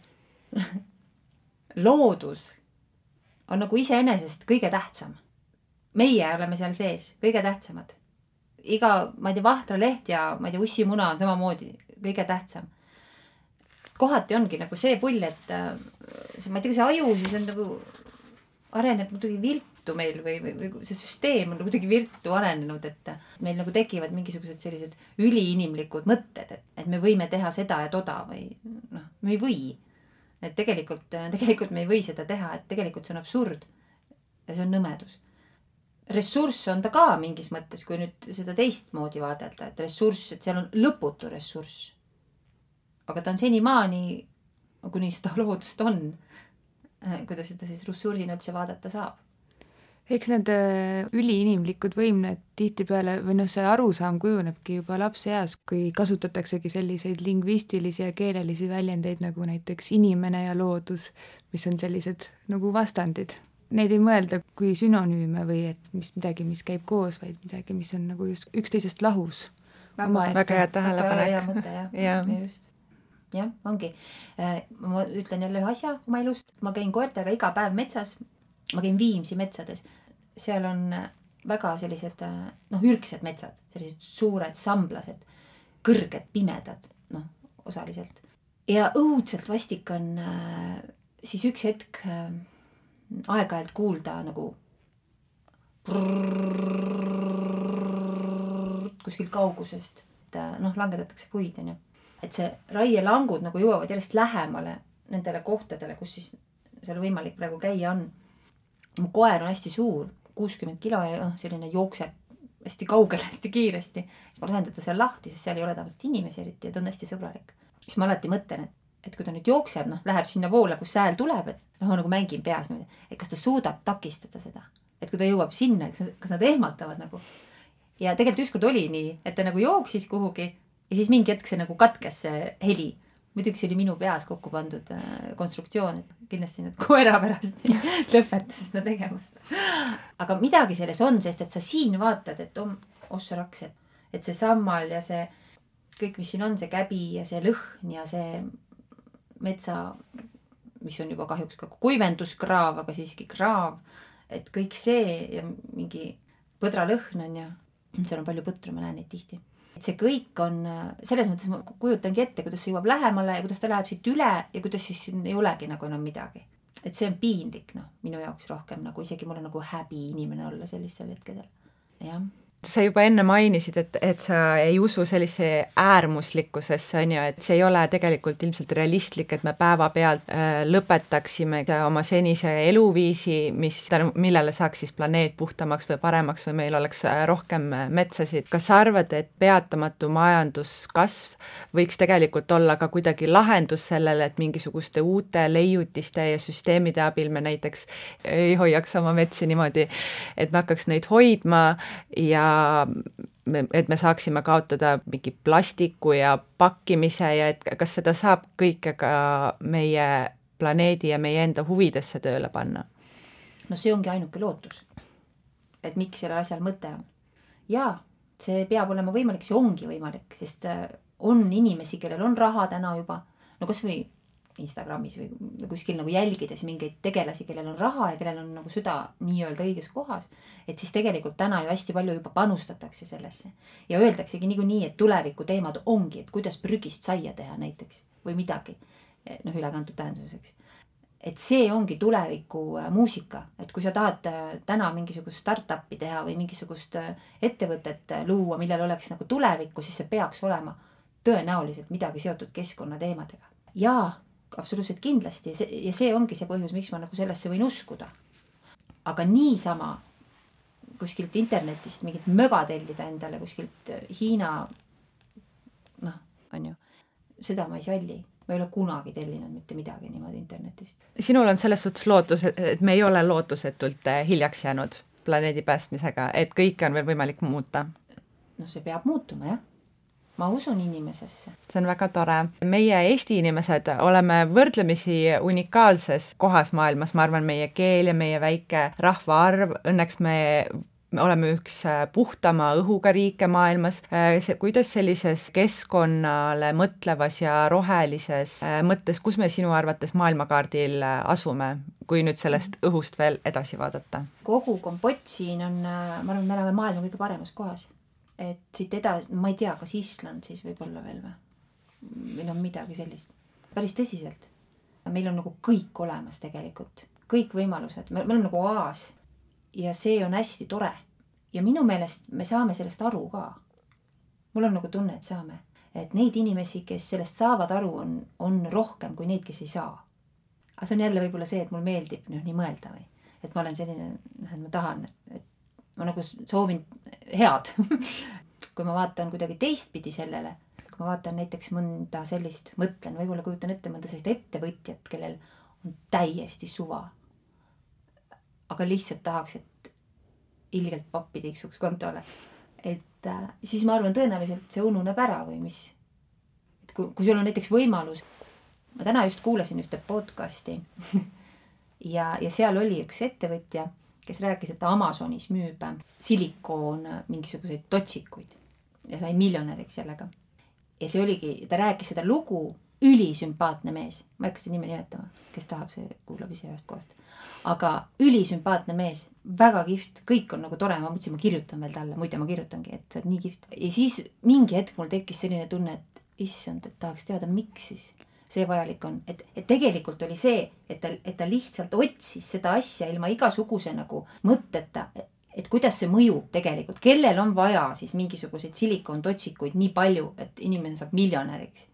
loodus on nagu iseenesest kõige tähtsam. meie oleme seal sees kõige tähtsamad. iga, ma ei tea, vahtraleht ja ma ei tea, ussimuna on samamoodi kõige tähtsam. kohati ongi nagu see pull, et äh, ma ei tea, kas see aju siis on nagu areneb muidugi viltu meil või, või, või see süsteem on kuidagi viltu arenenud, et meil nagu tekivad mingisugused sellised üliinimlikud mõtted, et, et me võime teha seda ja toda või noh, me ei või. et tegelikult, tegelikult me ei või seda teha, et tegelikult see on absurd. ja see on nõmedus. ressurss on ta ka mingis mõttes, kui nüüd seda teistmoodi vaadelda, et ressurss, et seal on lõputu ressurss. aga ta on senimaani, kuni seda loodust on kuidas seda siis ressursina üldse vaadata saab. eks need äh, üliinimlikud võimed tihtipeale või noh, see arusaam kujunebki juba lapseeas, kui kasutataksegi selliseid lingvistilisi ja keelelisi väljendeid nagu näiteks inimene ja loodus, mis on sellised nagu vastandid. Neid ei mõelda kui sünonüüme või et mis midagi, mis käib koos, vaid midagi, mis on nagu just üksteisest lahus. väga, väga hea tähelepanek. hea mõte jah ja. ja, just jah, ongi. Äh, ma ütlen jälle ühe asja oma elust, ma käin koertega iga päev metsas. ma käin Viimsi metsades, seal on äh, väga sellised äh, noh, ürgsed metsad, sellised suured samblased, kõrged, pimedad, noh, osaliselt. ja õudselt vastik on siis üks hetk aeg-ajalt kuulda nagu kuskilt kaugusest, et noh, langetatakse puid, onju et see raielangud nagu jõuavad järjest lähemale nendele kohtadele, kus siis seal võimalik praegu käia on. mu koer on hästi suur, kuuskümmend kilo ja noh, selline jookseb hästi kaugele, hästi kiiresti. ma lasen teda seal lahti, sest seal ei ole tavaliselt inimesi eriti ja ta on hästi sõbralik. siis ma alati mõtlen, et, et kui ta nüüd jookseb, noh, läheb sinnapoole, kus hääl tuleb, et noh, nagu mängin peas et kas ta suudab takistada seda. et kui ta jõuab sinna, kas nad ehmatavad nagu. ja tegelikult ükskord oli nii, et ta nagu jooksis kuhugi ja siis mingi hetk see nagu katkes, see heli. muidugi see oli minu peas kokku pandud äh, konstruktsioon, et kindlasti nüüd koera pärast lõpetas seda tegevust. aga midagi selles on, sest et sa siin vaatad, et om, ossa raks, et, et see sammal ja see kõik, mis siin on, see käbi ja see lõhn ja see metsa, mis on juba kahjuks ka kuivenduskraav, aga siiski kraav, et kõik see ja mingi põdralõhn on ju, seal on palju põtru, ma näen neid tihti. See kõik on, selles mõttes ma kujutangi ette, kuidas see jõuab lähemale ja kuidas ta läheb siit üle ja kuidas siis siin ei olegi nagu enam midagi. et see on piinlik noh, minu jaoks rohkem nagu isegi mul on nagu häbi inimene olla sellistel hetkedel, jah sa juba enne mainisid, et, et sa ei usu sellise äärmuslikkusesse, on ju, et see ei ole tegelikult ilmselt realistlik, et me päevapealt äh, lõpetaksime oma senise eluviisi, mis, millele saaks siis planeet puhtamaks või paremaks või meil oleks äh, rohkem äh, metsasid. kas sa arvad, et peatamatu majanduskasv võiks tegelikult olla ka kuidagi lahendus sellele, et mingisuguste uute leiutiste ja süsteemide abil me näiteks ei hoiaks oma metsi niimoodi, et me hakkaks neid hoidma ja me, et me saaksime kaotada mingi plastiku ja pakkimise ja et kas seda saab kõike ka meie planeedi ja meie enda huvidesse tööle panna? no see ongi ainuke lootus. et miks sellel asjal mõte on. jaa, see peab olema võimalik, see ongi võimalik, sest äh, on inimesi, kellel on raha täna juba, no kasvõi Instagramis või kuskil nagu jälgides mingeid tegelasi, kellel on raha ja kellel on nagu süda nii-öelda õiges kohas. et siis tegelikult täna ju hästi palju juba panustatakse sellesse ja öeldaksegi niikuinii, et tuleviku teemad ongi, et kuidas prügist saia teha näiteks või midagi. noh, ülekantud tähenduses, eks et see ongi tuleviku äh, muusika, et kui sa tahad äh, täna mingisugust startup'i teha või mingisugust äh, ettevõtet luua, millel oleks nagu tulevikku, siis see peaks olema tõenäoliselt midagi seotud keskkonnateemadega. jaa, absoluutselt kindlasti, see ja see ongi see põhjus, miks ma nagu sellesse võin uskuda. aga niisama kuskilt internetist mingit möga tellida endale kuskilt äh, Hiina noh, on ju, seda ma ei salli ma ei ole kunagi tellinud mitte midagi niimoodi internetist. sinul on selles suhtes lootus, et me ei ole lootusetult äh, hiljaks jäänud planeedi päästmisega, et kõike on veel võimalik muuta? no see peab muutuma jah ma usun inimesesse. see on väga tore. meie, Eesti inimesed, oleme võrdlemisi unikaalses kohas maailmas, ma arvan, meie keel ja meie väike rahvaarv, õnneks me me oleme üks äh, puhtama õhuga riike maailmas, äh, see, kuidas sellises keskkonnale mõtlevas ja rohelises äh, mõttes, kus me sinu arvates maailmakaardil asume, kui nüüd sellest õhust veel edasi vaadata? kogu kompott siin on, ma arvan, me oleme maailma kõige paremas kohas et siit edasi, ma ei tea, kas Island siis võib-olla veel või? või noh, midagi sellist. päris tõsiselt. meil on nagu kõik olemas tegelikult, kõik võimalused, me, me oleme nagu oaas. ja see on hästi tore. ja minu meelest me saame sellest aru ka. mul on nagu tunne, et saame. et neid inimesi, kes sellest saavad aru, on, on rohkem kui neid, kes ei saa. aga see on jälle võib-olla see, et mulle meeldib noh, nii mõelda või et ma olen selline, noh, et ma tahan, et ma nagu soovin head kui ma vaatan kuidagi teistpidi sellele, kui ma vaatan näiteks mõnda sellist, mõtlen, võib-olla kujutan ette mõnda sellist ettevõtjat, kellel on täiesti suva. aga lihtsalt tahaks, et ilgelt pappi tiksuks kontole. et äh, siis ma arvan, tõenäoliselt see ununeb ära või mis. et kui, kui sul on näiteks võimalus, ma täna just kuulasin ühte podcast'i ja, ja seal oli üks ettevõtja kes rääkis, et Amazonis müüb silikoon mingisuguseid totsikuid ja sai miljonäriks sellega. ja see oligi, ta rääkis seda lugu, ülisümpaatne mees, ma ei hakka seda nime nimetama, kes tahab, see kuulab ise ühest kohast. aga ülisümpaatne mees, väga kihvt, kõik on nagu tore, ma mõtlesin, ma kirjutan veel talle, muide ma kirjutangi, et sa oled nii kihvt. ja siis mingi hetk mul tekkis selline tunne, et issand, et tahaks teada, miks siis see vajalik on, et, et tegelikult oli see, et ta, et ta lihtsalt otsis seda asja ilma igasuguse nagu mõtteta, et kuidas see mõjub tegelikult, kellel on vaja siis mingisuguseid silikontotsikuid nii palju, et inimene saab miljonäriks.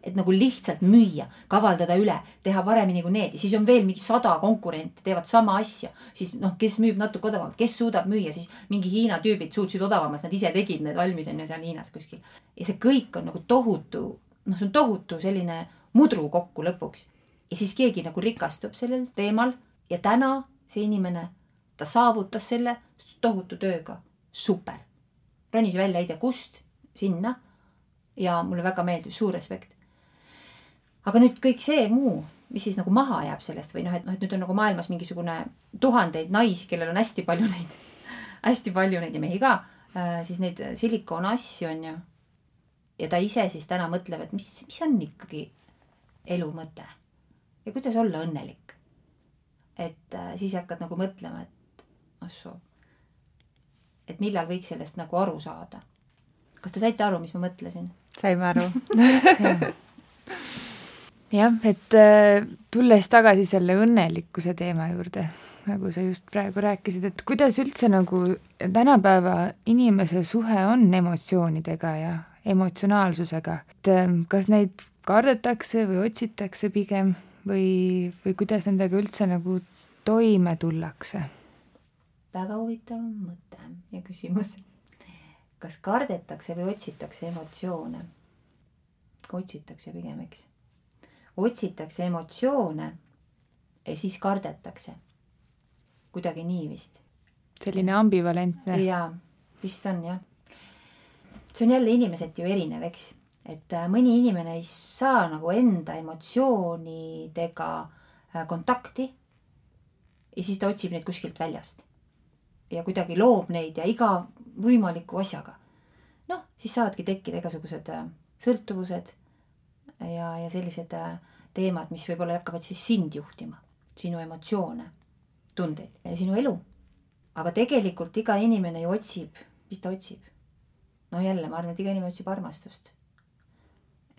et nagu lihtsalt müüa, kavaldada üle, teha paremini kui need. Ja siis on veel mingi sada konkurenti teevad sama asja, siis noh, kes müüb natuke odavamalt, kes suudab müüa, siis mingi Hiina tüübid suutsid odavamalt, nad ise tegid need valmis on ju seal Hiinas kuskil. ja see kõik on nagu tohutu noh, see on tohutu selline mudru kokku lõpuks. ja siis keegi nagu rikastub sellel teemal ja täna see inimene, ta saavutas selle tohutu tööga, super. ronis välja ei tea kust, sinna. ja mulle väga meeldib, suur respekt. aga nüüd kõik see muu, mis siis nagu maha jääb sellest või noh, et noh, et nüüd on nagu maailmas mingisugune tuhandeid naisi, kellel on hästi palju neid hästi palju neid ja mehi ka äh,, siis neid silikoonasju on ju ja ta ise siis täna mõtleb, et mis, mis on ikkagi elu mõte ja kuidas olla õnnelik. et äh, siis hakkad nagu mõtlema, et assoo, et millal võiks sellest nagu aru saada. kas te saite aru, mis ma mõtlesin? saime aru jah, et äh, tulles tagasi selle õnnelikkuse teema juurde, nagu sa just praegu rääkisid, et kuidas üldse nagu tänapäeva inimese suhe on emotsioonidega ja emotsionaalsusega, et äh, kas neid kardetakse või otsitakse pigem või, või kuidas nendega üldse nagu toime tullakse? väga huvitav mõte ja küsimus. kas kardetakse või otsitakse emotsioone? otsitakse pigem, eks otsitakse emotsioone ja siis kardetakse. kuidagi nii vist. selline ambivalentne. jaa, vist on jah. See on jälle inimeseti ju erinev, eks. et äh, mõni inimene ei saa nagu enda emotsioonidega äh, kontakti ja siis ta otsib neid kuskilt väljast. ja kuidagi loob neid ja iga võimaliku asjaga. noh, siis saavadki tekkida igasugused äh, sõltuvused ja, ja sellised teemad, mis võib-olla hakkavad siis sind juhtima, sinu emotsioone, tundeid ja sinu elu. aga tegelikult iga inimene ju otsib, mis ta otsib? No jälle, ma arvan, et iga inimene otsib armastust.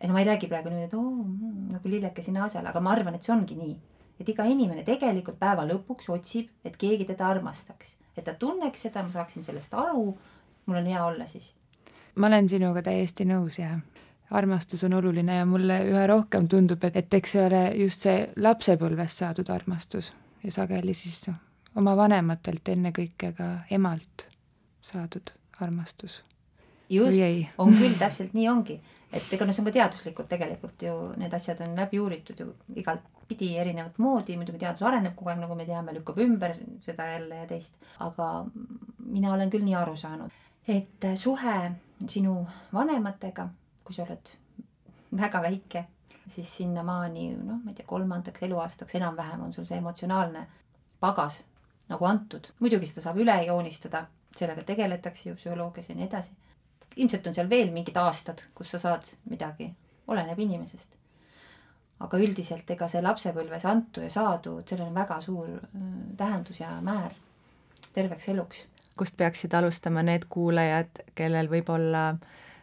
no ma ei räägi praegu niimoodi, et oo mm, nagu lilleke sinna asjale, aga ma arvan, et see ongi nii. et iga inimene tegelikult päeva lõpuks otsib, et keegi teda armastaks, et ta tunneks seda, ma saaksin sellest aru, mul on hea olla siis. ma olen sinuga täiesti nõus ja armastus on oluline ja mulle üha rohkem tundub, et, et eks see ole just see lapsepõlvest saadud armastus ja sageli siis noh, oma vanematelt ennekõike ka emalt saadud armastus. Just, on küll, täpselt nii ongi. et ega noh, see on ka teaduslikult tegelikult ju, need asjad on läbi uuritud ju igalt pidi erinevat moodi, muidugi teadus areneb kogu aeg, nagu me teame, lükkab ümber seda jälle ja teist, aga mina olen küll nii aru saanud, et suhe sinu vanematega kui sa oled väga väike, siis sinnamaani noh, ma ei tea, kolmandaks eluaastaks enam-vähem on sul see emotsionaalne pagas nagu antud. muidugi seda saab üle joonistada, sellega tegeletakse ju psühholoogias ja nii edasi. Ilmselt on seal veel mingid aastad, kus sa saad midagi, oleneb inimesest. aga üldiselt ega see lapsepõlves antu ja saadu, et sellel on väga suur äh, tähendus ja määr terveks eluks. kust peaksid alustama need kuulajad, kellel võib-olla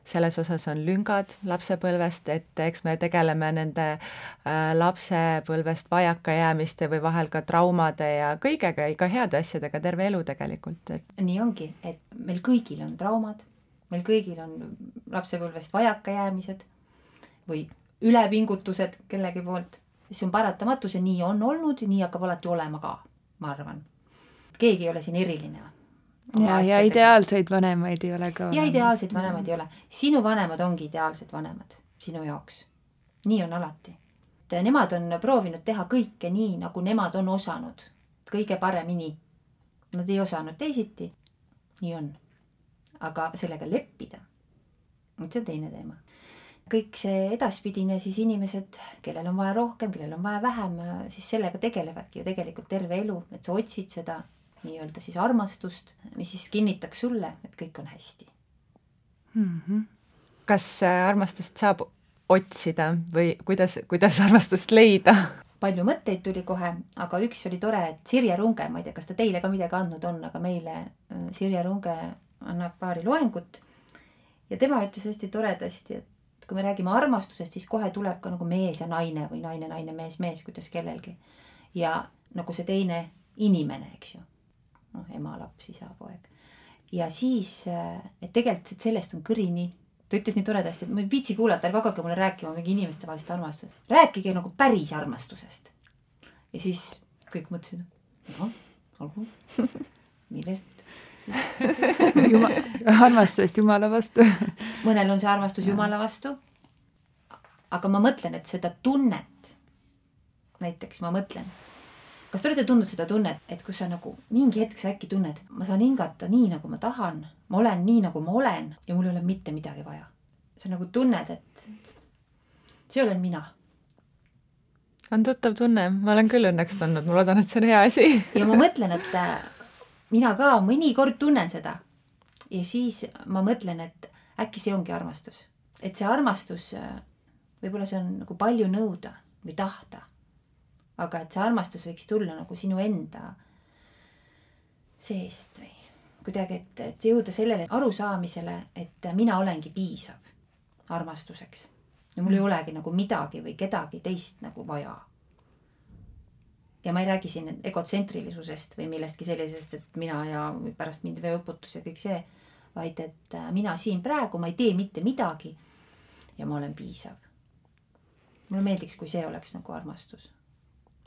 selles osas on lüngad lapsepõlvest, et eks me tegeleme nende äh, lapsepõlvest vajakajäämiste või vahel ka traumade ja kõigega, ka heade asjadega terve elu tegelikult, et. nii ongi, et meil kõigil on traumad, meil kõigil on lapsepõlvest vajakajäämised või ülepingutused kellegi poolt. see on paratamatus ja nii on olnud ja nii hakkab alati olema ka, ma arvan. keegi ei ole siin eriline ja, ja ideaalseid vanemaid ei ole ka. ja ideaalseid vanemaid ei ole. sinu vanemad ongi ideaalsed vanemad sinu jaoks. nii on alati. nemad on proovinud teha kõike nii, nagu nemad on osanud. kõige paremini. Nad ei osanud teisiti. nii on. Aga sellega leppida, vot see on teine teema. kõik see edaspidine siis inimesed, kellel on vaja rohkem, kellel on vaja vähem, siis sellega tegelevadki ju tegelikult terve elu, et sa otsid seda nii-öelda siis armastust, mis siis kinnitaks sulle, et kõik on hästi mm. -hmm. kas äh, armastust saab otsida või kuidas, kuidas armastust leida? palju mõtteid tuli kohe, aga üks oli tore, et Sirje Runge, ma ei tea, kas ta teile ka midagi andnud on, aga meile äh, Sirje Runge annab paari loengut ja tema ütles hästi toredasti, et kui me räägime armastusest, siis kohe tuleb ka nagu mees ja naine või naine, naine, mees, mees, kuidas kellelgi. ja nagu see teine inimene, eks ju noh, ema, laps, isa, poeg. ja siis, äh, et tegelikult, et sellest on kõrini. ta ütles nii toredasti, et ma ei viitsi kuulata, ärge hakake mulle rääkima mingi inimestevahelisest armastusest. rääkige nagu päris armastusest. ja siis kõik mõtlesid, noh, olgu, millest Juma-, armastusest Jumala vastu mõnel on see armastus Jumala vastu. aga ma mõtlen, et seda tunnet, näiteks ma mõtlen kas te olete tundnud seda tunnet, et kus sa nagu mingi hetk sa äkki tunned, ma saan hingata nii, nagu ma tahan, ma olen nii, nagu ma olen ja mul ei ole mitte midagi vaja. sa nagu tunned, et see olen mina. on tuttav tunne, ma olen küll õnneks tundnud, ma loodan, et see on hea asi ja ma mõtlen, et mina ka mõnikord tunnen seda. ja siis ma mõtlen, et äkki see ongi armastus, et see armastus, äh, võib-olla see on nagu palju nõuda või tahta aga et see armastus võiks tulla nagu sinu enda seest või kuidagi, et, et jõuda sellele arusaamisele, et mina olengi piisav armastuseks. ja mul ei mm. olegi nagu midagi või kedagi teist nagu vaja. Ja ma ei räägi siin egotsentrilisusest või millestki sellisest, et mina ja pärast mind veeuputus ja kõik see, vaid et äh, mina siin praegu, ma ei tee mitte midagi ja ma olen piisav. mulle meeldiks, kui see oleks nagu armastus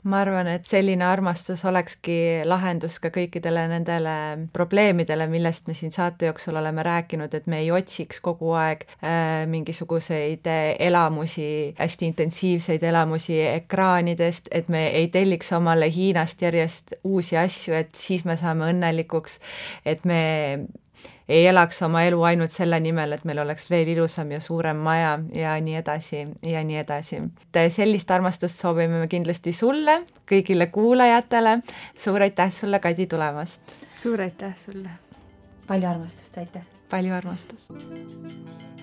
ma arvan, et selline armastus olekski lahendus ka kõikidele nendele probleemidele, millest me siin saate jooksul oleme rääkinud, et me ei otsiks kogu aeg äh, mingisuguseid äh, elamusi, hästi intensiivseid elamusi ekraanidest, et me ei telliks omale Hiinast järjest uusi asju, et siis me saame õnnelikuks, et me ei elaks oma elu ainult selle nimel, et meil oleks veel ilusam ja suurem maja ja nii edasi ja nii edasi. sellist armastust soovime me kindlasti sulle, kõigile kuulajatele. suur aitäh sulle, Kadi, tulemast! suur aitäh sulle! palju armastust, aitäh! palju armastust!